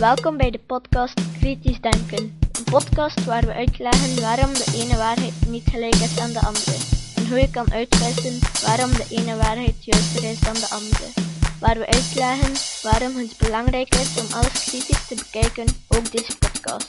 Welkom bij de podcast Kritisch Denken. Een podcast waar we uitleggen waarom de ene waarheid niet gelijk is aan de andere. En hoe je kan uitwissen waarom de ene waarheid juister is dan de andere. Waar we uitleggen waarom het belangrijk is om alles kritisch te bekijken, ook deze podcast.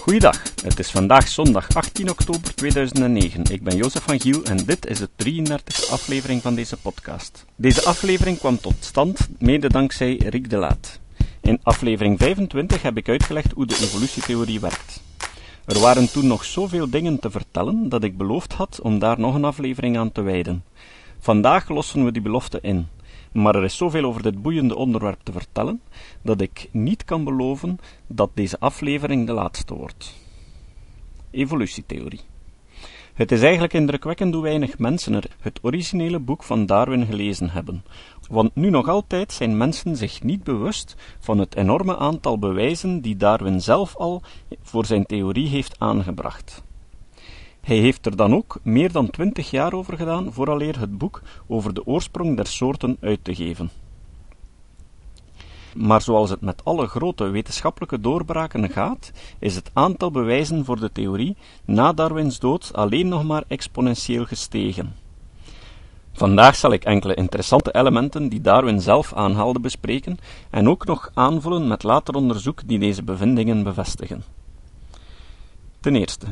Goeiedag, het is vandaag zondag 18 oktober 2009. Ik ben Jozef van Giel en dit is de 33e aflevering van deze podcast. Deze aflevering kwam tot stand mede dankzij Rick de Laat. In aflevering 25 heb ik uitgelegd hoe de evolutietheorie werkt. Er waren toen nog zoveel dingen te vertellen dat ik beloofd had om daar nog een aflevering aan te wijden. Vandaag lossen we die belofte in. Maar er is zoveel over dit boeiende onderwerp te vertellen, dat ik niet kan beloven dat deze aflevering de laatste wordt. Evolutietheorie. Het is eigenlijk indrukwekkend hoe weinig mensen er het originele boek van Darwin gelezen hebben, want nu nog altijd zijn mensen zich niet bewust van het enorme aantal bewijzen die Darwin zelf al voor zijn theorie heeft aangebracht. Hij heeft er dan ook meer dan twintig jaar over gedaan vooraleer het boek over de oorsprong der soorten uit te geven. Maar zoals het met alle grote wetenschappelijke doorbraken gaat, is het aantal bewijzen voor de theorie na Darwins dood alleen nog maar exponentieel gestegen. Vandaag zal ik enkele interessante elementen die Darwin zelf aanhaalde bespreken en ook nog aanvullen met later onderzoek die deze bevindingen bevestigen. Ten eerste,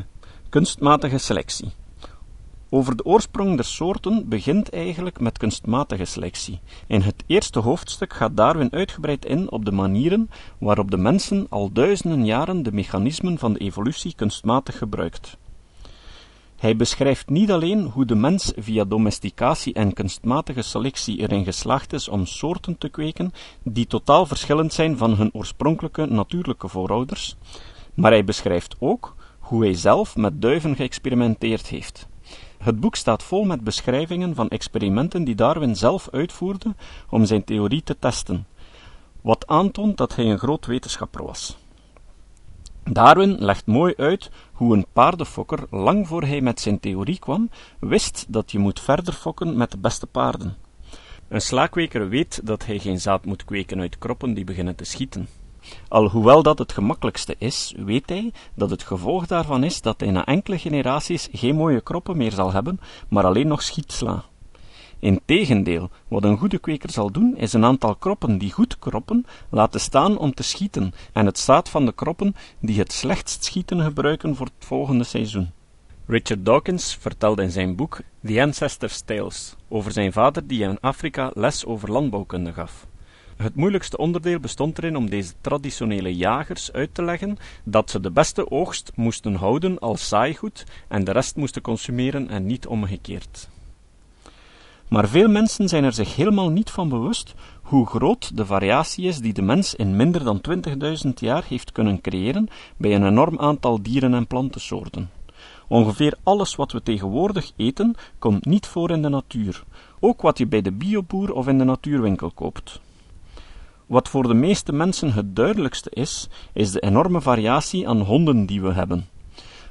Kunstmatige selectie. Over de oorsprong der soorten begint eigenlijk met kunstmatige selectie. In het eerste hoofdstuk gaat Darwin uitgebreid in op de manieren waarop de mensen al duizenden jaren de mechanismen van de evolutie kunstmatig gebruikt. Hij beschrijft niet alleen hoe de mens via domesticatie en kunstmatige selectie erin geslaagd is om soorten te kweken die totaal verschillend zijn van hun oorspronkelijke natuurlijke voorouders, maar hij beschrijft ook hoe hij zelf met duiven geëxperimenteerd heeft. Het boek staat vol met beschrijvingen van experimenten die Darwin zelf uitvoerde om zijn theorie te testen, wat aantoont dat hij een groot wetenschapper was. Darwin legt mooi uit hoe een paardenfokker, lang voor hij met zijn theorie kwam, wist dat je moet verder fokken met de beste paarden. Een slaakweker weet dat hij geen zaad moet kweken uit kroppen die beginnen te schieten. Alhoewel dat het gemakkelijkste is, weet hij dat het gevolg daarvan is dat hij na enkele generaties geen mooie kroppen meer zal hebben, maar alleen nog schietsla. Integendeel, wat een goede kweker zal doen, is een aantal kroppen die goed kroppen laten staan om te schieten, en het zaad van de kroppen die het slechtst schieten gebruiken voor het volgende seizoen. Richard Dawkins vertelde in zijn boek The Ancestors' Tales over zijn vader die in Afrika les over landbouwkunde gaf. Het moeilijkste onderdeel bestond erin om deze traditionele jagers uit te leggen dat ze de beste oogst moesten houden als saaigoed en de rest moesten consumeren en niet omgekeerd. Maar veel mensen zijn er zich helemaal niet van bewust hoe groot de variatie is die de mens in minder dan 20.000 jaar heeft kunnen creëren bij een enorm aantal dieren- en plantensoorten. Ongeveer alles wat we tegenwoordig eten komt niet voor in de natuur, ook wat je bij de bioboer of in de natuurwinkel koopt. Wat voor de meeste mensen het duidelijkste is, is de enorme variatie aan honden die we hebben.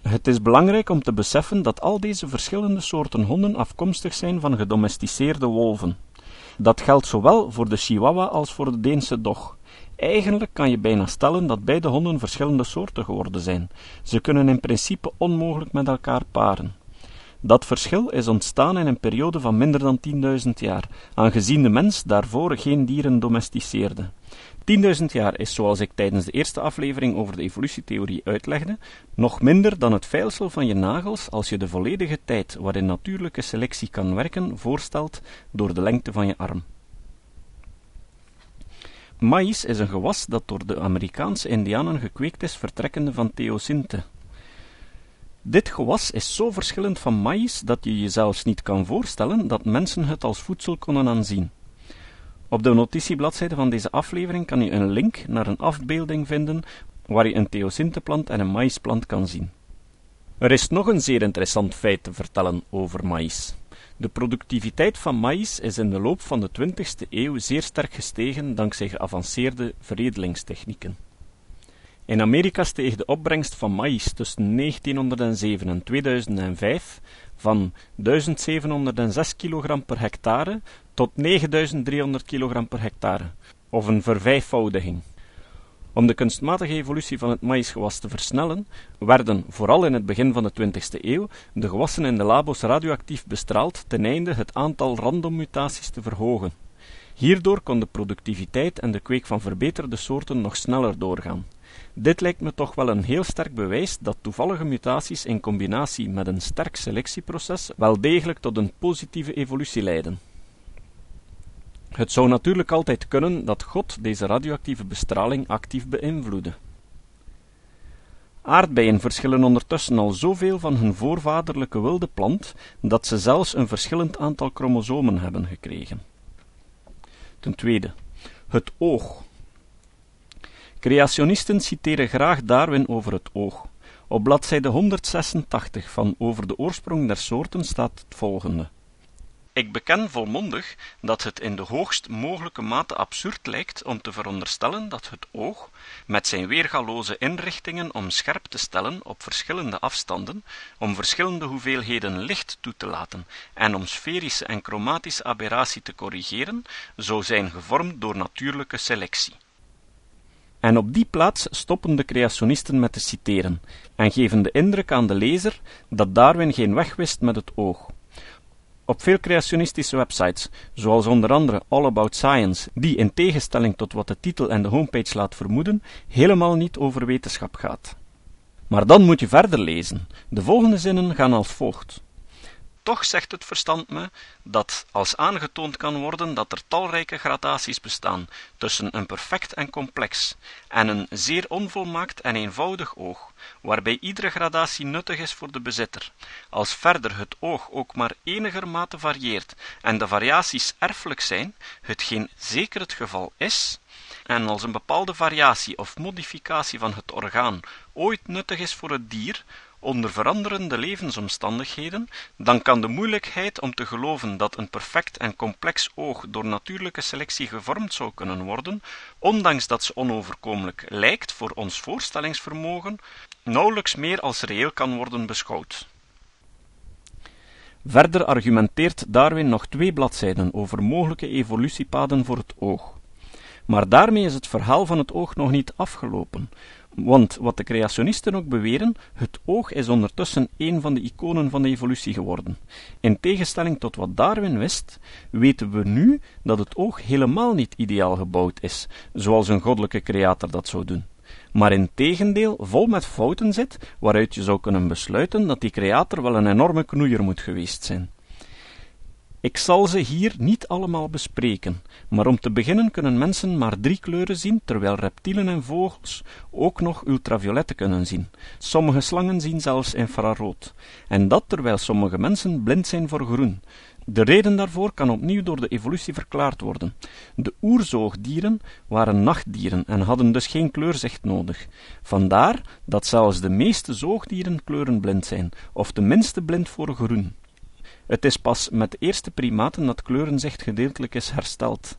Het is belangrijk om te beseffen dat al deze verschillende soorten honden afkomstig zijn van gedomesticeerde wolven. Dat geldt zowel voor de Chihuahua als voor de Deense dog. Eigenlijk kan je bijna stellen dat beide honden verschillende soorten geworden zijn. Ze kunnen in principe onmogelijk met elkaar paren. Dat verschil is ontstaan in een periode van minder dan 10.000 jaar, aangezien de mens daarvoor geen dieren domesticeerde. 10.000 jaar is, zoals ik tijdens de eerste aflevering over de evolutietheorie uitlegde, nog minder dan het veilsel van je nagels als je de volledige tijd waarin natuurlijke selectie kan werken voorstelt door de lengte van je arm. Maïs is een gewas dat door de Amerikaanse indianen gekweekt is vertrekkende van Theosinte, dit gewas is zo verschillend van maïs dat je je zelfs niet kan voorstellen dat mensen het als voedsel konden aanzien. Op de notitiebladzijde van deze aflevering kan je een link naar een afbeelding vinden waar je een theocynteplant en een maïsplant kan zien. Er is nog een zeer interessant feit te vertellen over maïs. De productiviteit van maïs is in de loop van de 20e eeuw zeer sterk gestegen dankzij geavanceerde veredelingstechnieken. In Amerika steeg de opbrengst van maïs tussen 1907 en 2005 van 1706 kg per hectare tot 9300 kg per hectare, of een vervijfvoudiging. Om de kunstmatige evolutie van het maïsgewas te versnellen, werden, vooral in het begin van de 20e eeuw, de gewassen in de labo's radioactief bestraald ten einde het aantal randommutaties te verhogen. Hierdoor kon de productiviteit en de kweek van verbeterde soorten nog sneller doorgaan. Dit lijkt me toch wel een heel sterk bewijs dat toevallige mutaties in combinatie met een sterk selectieproces wel degelijk tot een positieve evolutie leiden. Het zou natuurlijk altijd kunnen dat God deze radioactieve bestraling actief beïnvloedde. Aardbeien verschillen ondertussen al zoveel van hun voorvaderlijke wilde plant dat ze zelfs een verschillend aantal chromosomen hebben gekregen. Ten tweede, het oog. Creationisten citeren graag Darwin over het oog. Op bladzijde 186 van Over de oorsprong der soorten staat het volgende. Ik beken volmondig dat het in de hoogst mogelijke mate absurd lijkt om te veronderstellen dat het oog, met zijn weergaloze inrichtingen om scherp te stellen op verschillende afstanden, om verschillende hoeveelheden licht toe te laten en om sferische en chromatische aberratie te corrigeren, zou zijn gevormd door natuurlijke selectie. En op die plaats stoppen de creationisten met te citeren en geven de indruk aan de lezer dat Darwin geen weg wist met het oog. Op veel creationistische websites, zoals onder andere All About Science, die in tegenstelling tot wat de titel en de homepage laat vermoeden, helemaal niet over wetenschap gaat. Maar dan moet je verder lezen. De volgende zinnen gaan als volgt. Toch zegt het verstand me dat als aangetoond kan worden dat er talrijke gradaties bestaan tussen een perfect en complex en een zeer onvolmaakt en eenvoudig oog, waarbij iedere gradatie nuttig is voor de bezitter, als verder het oog ook maar enigermate varieert en de variaties erfelijk zijn, hetgeen zeker het geval is, en als een bepaalde variatie of modificatie van het orgaan ooit nuttig is voor het dier, onder veranderende levensomstandigheden, dan kan de moeilijkheid om te geloven dat een perfect en complex oog door natuurlijke selectie gevormd zou kunnen worden, ondanks dat ze onoverkomelijk lijkt voor ons voorstellingsvermogen, nauwelijks meer als reëel kan worden beschouwd. Verder argumenteert Darwin nog twee bladzijden over mogelijke evolutiepaden voor het oog. Maar daarmee is het verhaal van het oog nog niet afgelopen, want wat de creationisten ook beweren, het oog is ondertussen een van de iconen van de evolutie geworden. In tegenstelling tot wat Darwin wist, weten we nu dat het oog helemaal niet ideaal gebouwd is, zoals een goddelijke creator dat zou doen maar in tegendeel vol met fouten zit, waaruit je zou kunnen besluiten dat die creator wel een enorme knoeier moet geweest zijn. Ik zal ze hier niet allemaal bespreken, maar om te beginnen kunnen mensen maar drie kleuren zien, terwijl reptielen en vogels ook nog ultravioletten kunnen zien. Sommige slangen zien zelfs infrarood, en dat terwijl sommige mensen blind zijn voor groen. De reden daarvoor kan opnieuw door de evolutie verklaard worden. De oerzoogdieren waren nachtdieren en hadden dus geen kleurzicht nodig. Vandaar dat zelfs de meeste zoogdieren kleurenblind zijn, of tenminste blind voor groen. Het is pas met de eerste primaten dat kleurenzicht gedeeltelijk is hersteld.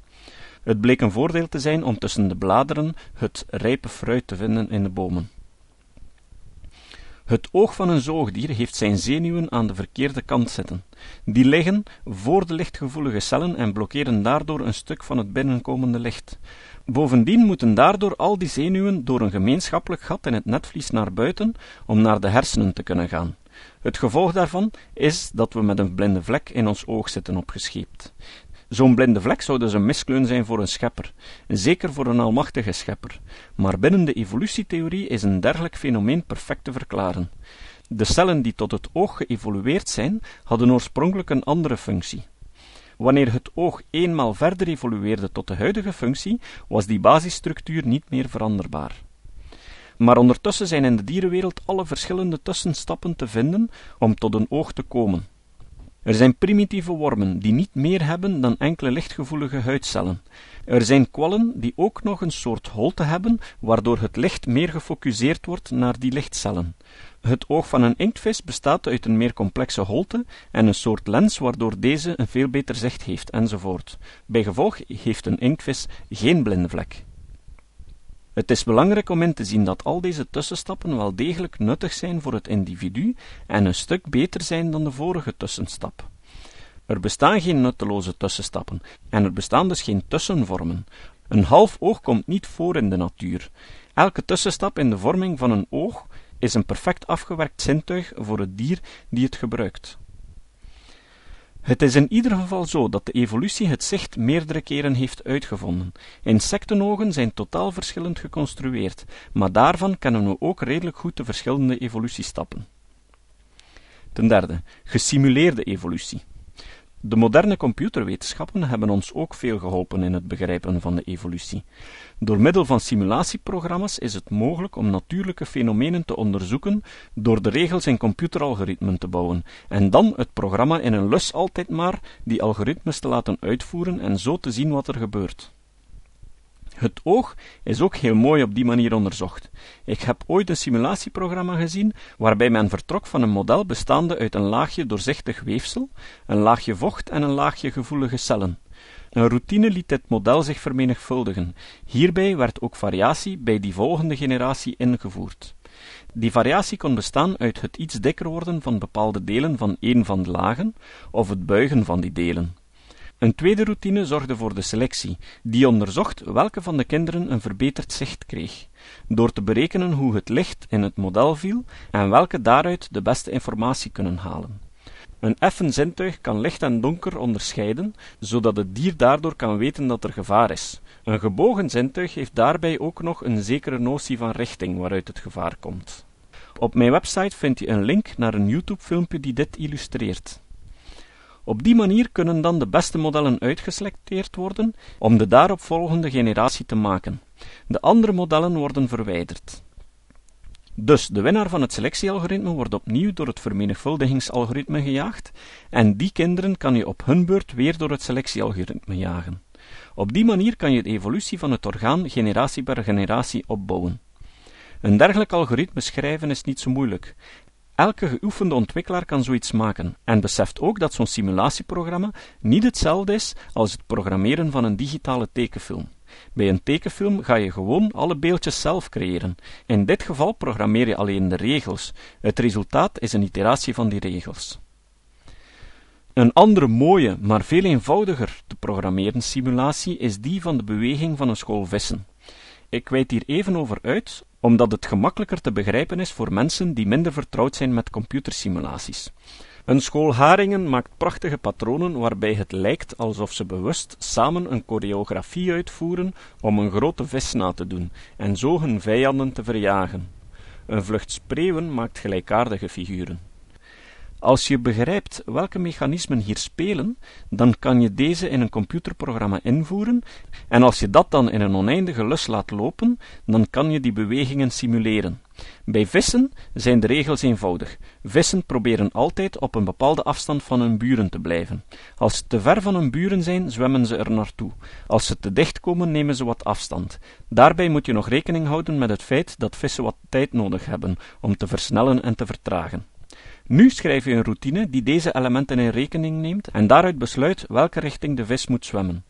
Het bleek een voordeel te zijn om tussen de bladeren het rijpe fruit te vinden in de bomen. Het oog van een zoogdier heeft zijn zenuwen aan de verkeerde kant zitten. Die liggen voor de lichtgevoelige cellen en blokkeren daardoor een stuk van het binnenkomende licht. Bovendien moeten daardoor al die zenuwen door een gemeenschappelijk gat in het netvlies naar buiten om naar de hersenen te kunnen gaan. Het gevolg daarvan is dat we met een blinde vlek in ons oog zitten opgescheept. Zo'n blinde vlek zou dus een miskleun zijn voor een schepper, zeker voor een almachtige schepper, maar binnen de evolutietheorie is een dergelijk fenomeen perfect te verklaren. De cellen die tot het oog geëvolueerd zijn, hadden oorspronkelijk een andere functie. Wanneer het oog eenmaal verder evolueerde tot de huidige functie, was die basisstructuur niet meer veranderbaar. Maar ondertussen zijn in de dierenwereld alle verschillende tussenstappen te vinden om tot een oog te komen. Er zijn primitieve wormen die niet meer hebben dan enkele lichtgevoelige huidcellen. Er zijn kwallen die ook nog een soort holte hebben, waardoor het licht meer gefocuseerd wordt naar die lichtcellen. Het oog van een inktvis bestaat uit een meer complexe holte en een soort lens waardoor deze een veel beter zicht heeft, enzovoort. Bijgevolg heeft een inktvis geen blinde vlek. Het is belangrijk om in te zien dat al deze tussenstappen wel degelijk nuttig zijn voor het individu en een stuk beter zijn dan de vorige tussenstap. Er bestaan geen nutteloze tussenstappen en er bestaan dus geen tussenvormen. Een half oog komt niet voor in de natuur. Elke tussenstap in de vorming van een oog is een perfect afgewerkt zintuig voor het dier die het gebruikt. Het is in ieder geval zo dat de evolutie het zicht meerdere keren heeft uitgevonden. Insectenogen zijn totaal verschillend geconstrueerd, maar daarvan kennen we ook redelijk goed de verschillende evolutiestappen. Ten derde, gesimuleerde evolutie. De moderne computerwetenschappen hebben ons ook veel geholpen in het begrijpen van de evolutie. Door middel van simulatieprogramma's is het mogelijk om natuurlijke fenomenen te onderzoeken door de regels in computeralgoritmen te bouwen, en dan het programma in een lus altijd maar die algoritmes te laten uitvoeren en zo te zien wat er gebeurt. Het oog is ook heel mooi op die manier onderzocht. Ik heb ooit een simulatieprogramma gezien waarbij men vertrok van een model bestaande uit een laagje doorzichtig weefsel, een laagje vocht en een laagje gevoelige cellen. Een routine liet dit model zich vermenigvuldigen. Hierbij werd ook variatie bij die volgende generatie ingevoerd. Die variatie kon bestaan uit het iets dikker worden van bepaalde delen van één van de lagen, of het buigen van die delen. Een tweede routine zorgde voor de selectie, die onderzocht welke van de kinderen een verbeterd zicht kreeg, door te berekenen hoe het licht in het model viel en welke daaruit de beste informatie kunnen halen. Een effen zintuig kan licht en donker onderscheiden, zodat het dier daardoor kan weten dat er gevaar is. Een gebogen zintuig heeft daarbij ook nog een zekere notie van richting waaruit het gevaar komt. Op mijn website vind je een link naar een YouTube-filmpje die dit illustreert. Op die manier kunnen dan de beste modellen uitgeselecteerd worden om de daaropvolgende generatie te maken. De andere modellen worden verwijderd. Dus de winnaar van het selectiealgoritme wordt opnieuw door het vermenigvuldigingsalgoritme gejaagd, en die kinderen kan je op hun beurt weer door het selectiealgoritme jagen. Op die manier kan je de evolutie van het orgaan generatie per generatie opbouwen. Een dergelijk algoritme schrijven is niet zo moeilijk. Elke geoefende ontwikkelaar kan zoiets maken en beseft ook dat zo'n simulatieprogramma niet hetzelfde is als het programmeren van een digitale tekenfilm. Bij een tekenfilm ga je gewoon alle beeldjes zelf creëren. In dit geval programmeer je alleen de regels. Het resultaat is een iteratie van die regels. Een andere mooie, maar veel eenvoudiger te programmeren simulatie is die van de beweging van een school vissen. Ik wijd hier even over uit, omdat het gemakkelijker te begrijpen is voor mensen die minder vertrouwd zijn met computersimulaties. Een school haringen maakt prachtige patronen waarbij het lijkt alsof ze bewust samen een choreografie uitvoeren om een grote vis na te doen en zo hun vijanden te verjagen. Een vlucht spreeuwen maakt gelijkaardige figuren. Als je begrijpt welke mechanismen hier spelen, dan kan je deze in een computerprogramma invoeren, en als je dat dan in een oneindige lus laat lopen, dan kan je die bewegingen simuleren. Bij vissen zijn de regels eenvoudig. Vissen proberen altijd op een bepaalde afstand van hun buren te blijven. Als ze te ver van hun buren zijn, zwemmen ze er naartoe. Als ze te dicht komen, nemen ze wat afstand. Daarbij moet je nog rekening houden met het feit dat vissen wat tijd nodig hebben om te versnellen en te vertragen. Nu schrijf je een routine die deze elementen in rekening neemt en daaruit besluit welke richting de vis moet zwemmen.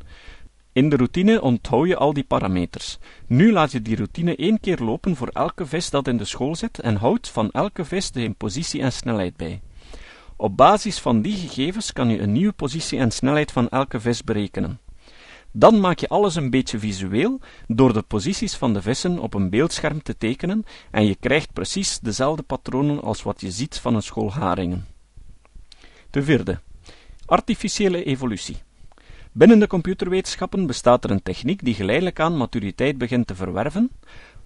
In de routine onthoud je al die parameters. Nu laat je die routine één keer lopen voor elke vis dat in de school zit en houdt van elke vis de positie en snelheid bij. Op basis van die gegevens kan je een nieuwe positie en snelheid van elke vis berekenen. Dan maak je alles een beetje visueel door de posities van de vissen op een beeldscherm te tekenen en je krijgt precies dezelfde patronen als wat je ziet van een school haringen. De vierde. Artificiële evolutie. Binnen de computerwetenschappen bestaat er een techniek die geleidelijk aan maturiteit begint te verwerven,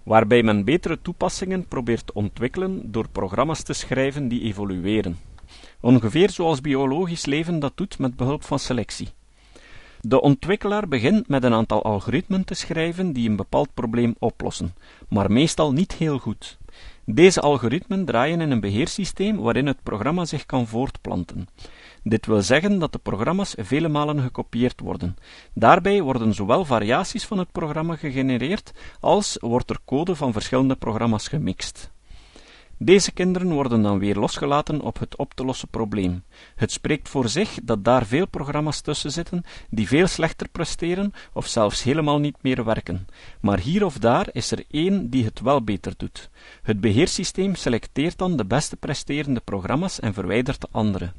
waarbij men betere toepassingen probeert te ontwikkelen door programma's te schrijven die evolueren. Ongeveer zoals biologisch leven dat doet met behulp van selectie. De ontwikkelaar begint met een aantal algoritmen te schrijven die een bepaald probleem oplossen, maar meestal niet heel goed. Deze algoritmen draaien in een beheersysteem waarin het programma zich kan voortplanten. Dit wil zeggen dat de programma's vele malen gekopieerd worden. Daarbij worden zowel variaties van het programma gegenereerd, als wordt er code van verschillende programma's gemixt. Deze kinderen worden dan weer losgelaten op het op te lossen probleem. Het spreekt voor zich dat daar veel programma's tussen zitten die veel slechter presteren of zelfs helemaal niet meer werken. Maar hier of daar is er één die het wel beter doet. Het beheersysteem selecteert dan de beste presterende programma's en verwijdert de andere.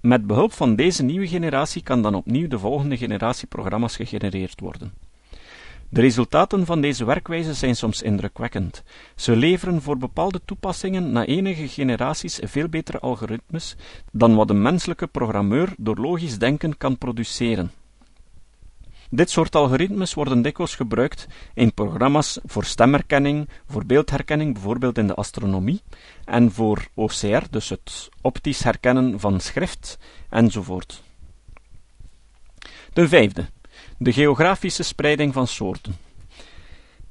Met behulp van deze nieuwe generatie kan dan opnieuw de volgende generatie programma's gegenereerd worden. De resultaten van deze werkwijze zijn soms indrukwekkend. Ze leveren voor bepaalde toepassingen na enige generaties veel betere algoritmes dan wat een menselijke programmeur door logisch denken kan produceren. Dit soort algoritmes worden dikwijls gebruikt in programma's voor stemherkenning, voor beeldherkenning, bijvoorbeeld in de astronomie, en voor OCR, dus het optisch herkennen van schrift, enzovoort. Ten vijfde, de geografische spreiding van soorten.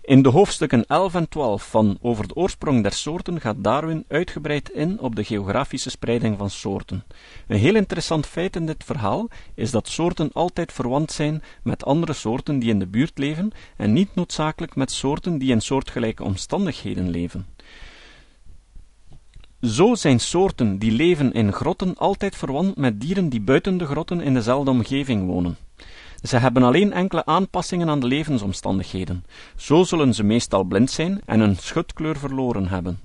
In de hoofdstukken 11 en 12 van Over de oorsprong der soorten gaat Darwin uitgebreid in op de geografische spreiding van soorten. Een heel interessant feit in dit verhaal is dat soorten altijd verwant zijn met andere soorten die in de buurt leven en niet noodzakelijk met soorten die in soortgelijke omstandigheden leven. Zo zijn soorten die leven in grotten altijd verwant met dieren die buiten de grotten in dezelfde omgeving wonen. Ze hebben alleen enkele aanpassingen aan de levensomstandigheden. Zo zullen ze meestal blind zijn en een schutkleur verloren hebben.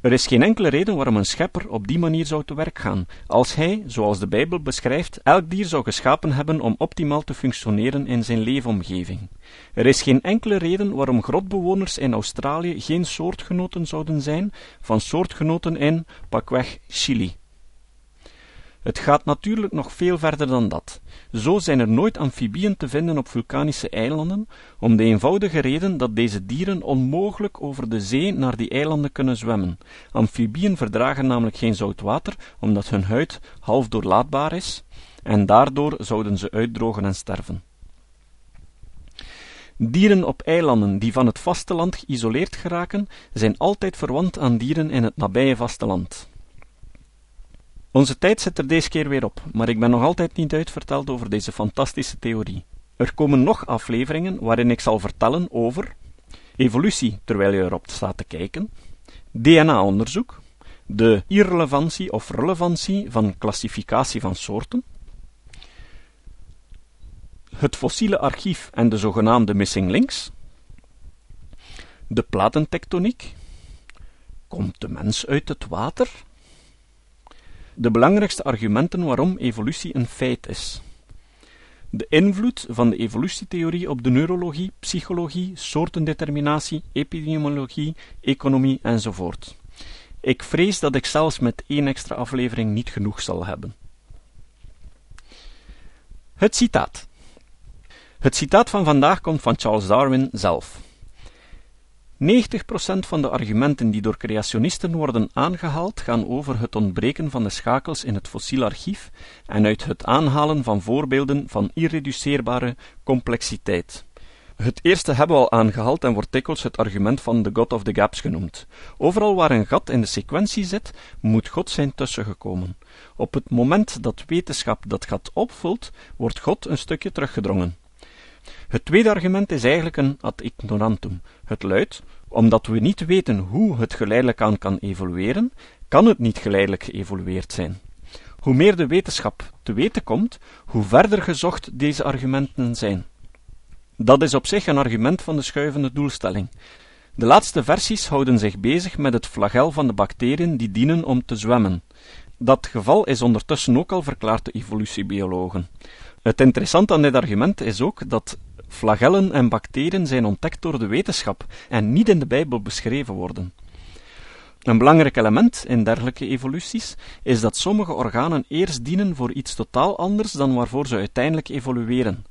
Er is geen enkele reden waarom een schepper op die manier zou te werk gaan, als hij, zoals de Bijbel beschrijft, elk dier zou geschapen hebben om optimaal te functioneren in zijn leefomgeving. Er is geen enkele reden waarom grotbewoners in Australië geen soortgenoten zouden zijn van soortgenoten in, pakweg, Chili. Het gaat natuurlijk nog veel verder dan dat. Zo zijn er nooit amfibieën te vinden op vulkanische eilanden, om de eenvoudige reden dat deze dieren onmogelijk over de zee naar die eilanden kunnen zwemmen. Amfibieën verdragen namelijk geen zout water, omdat hun huid half doorlaatbaar is, en daardoor zouden ze uitdrogen en sterven. Dieren op eilanden die van het vasteland geïsoleerd geraken, zijn altijd verwant aan dieren in het nabije vasteland. Onze tijd zit er deze keer weer op, maar ik ben nog altijd niet uitverteld over deze fantastische theorie. Er komen nog afleveringen waarin ik zal vertellen over evolutie terwijl je erop staat te kijken, DNA-onderzoek, de irrelevantie of relevantie van klassificatie van soorten, het fossiele archief en de zogenaamde missing links, de platentectoniek, komt de mens uit het water? De belangrijkste argumenten waarom evolutie een feit is. De invloed van de evolutietheorie op de neurologie, psychologie, soortendeterminatie, epidemiologie, economie enzovoort. Ik vrees dat ik zelfs met één extra aflevering niet genoeg zal hebben. Het citaat. Het citaat van vandaag komt van Charles Darwin zelf. 90% van de argumenten die door creationisten worden aangehaald gaan over het ontbreken van de schakels in het fossiel archief en uit het aanhalen van voorbeelden van irreduceerbare complexiteit. Het eerste hebben we al aangehaald en wordt dikwijls het argument van de God of the Gaps genoemd. Overal waar een gat in de sequentie zit, moet God zijn tussengekomen. Op het moment dat wetenschap dat gat opvult, wordt God een stukje teruggedrongen. Het tweede argument is eigenlijk een ad ignorantum. Het luidt, omdat we niet weten hoe het geleidelijk aan kan evolueren, kan het niet geleidelijk geëvolueerd zijn. Hoe meer de wetenschap te weten komt, hoe verder gezocht deze argumenten zijn. Dat is op zich een argument van de schuivende doelstelling. De laatste versies houden zich bezig met het flagel van de bacteriën die dienen om te zwemmen. Dat geval is ondertussen ook al verklaard door evolutiebiologen. Het interessante aan dit argument is ook dat flagellen en bacteriën zijn ontdekt door de wetenschap en niet in de Bijbel beschreven worden. Een belangrijk element in dergelijke evoluties is dat sommige organen eerst dienen voor iets totaal anders dan waarvoor ze uiteindelijk evolueren.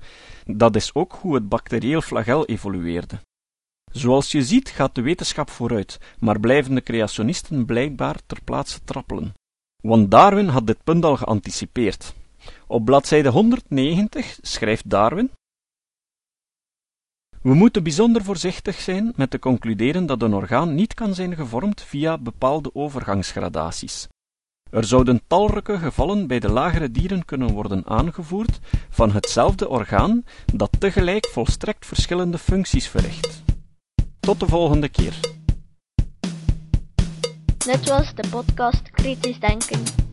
Dat is ook hoe het bacterieel flagel evolueerde. Zoals je ziet gaat de wetenschap vooruit, maar blijven de creationisten blijkbaar ter plaatse trappelen. Want Darwin had dit punt al geanticipeerd. Op bladzijde 190 schrijft Darwin: We moeten bijzonder voorzichtig zijn met te concluderen dat een orgaan niet kan zijn gevormd via bepaalde overgangsgradaties. Er zouden talrijke gevallen bij de lagere dieren kunnen worden aangevoerd van hetzelfde orgaan dat tegelijk volstrekt verschillende functies verricht. Tot de volgende keer. Dit was de podcast Kritisch Denken.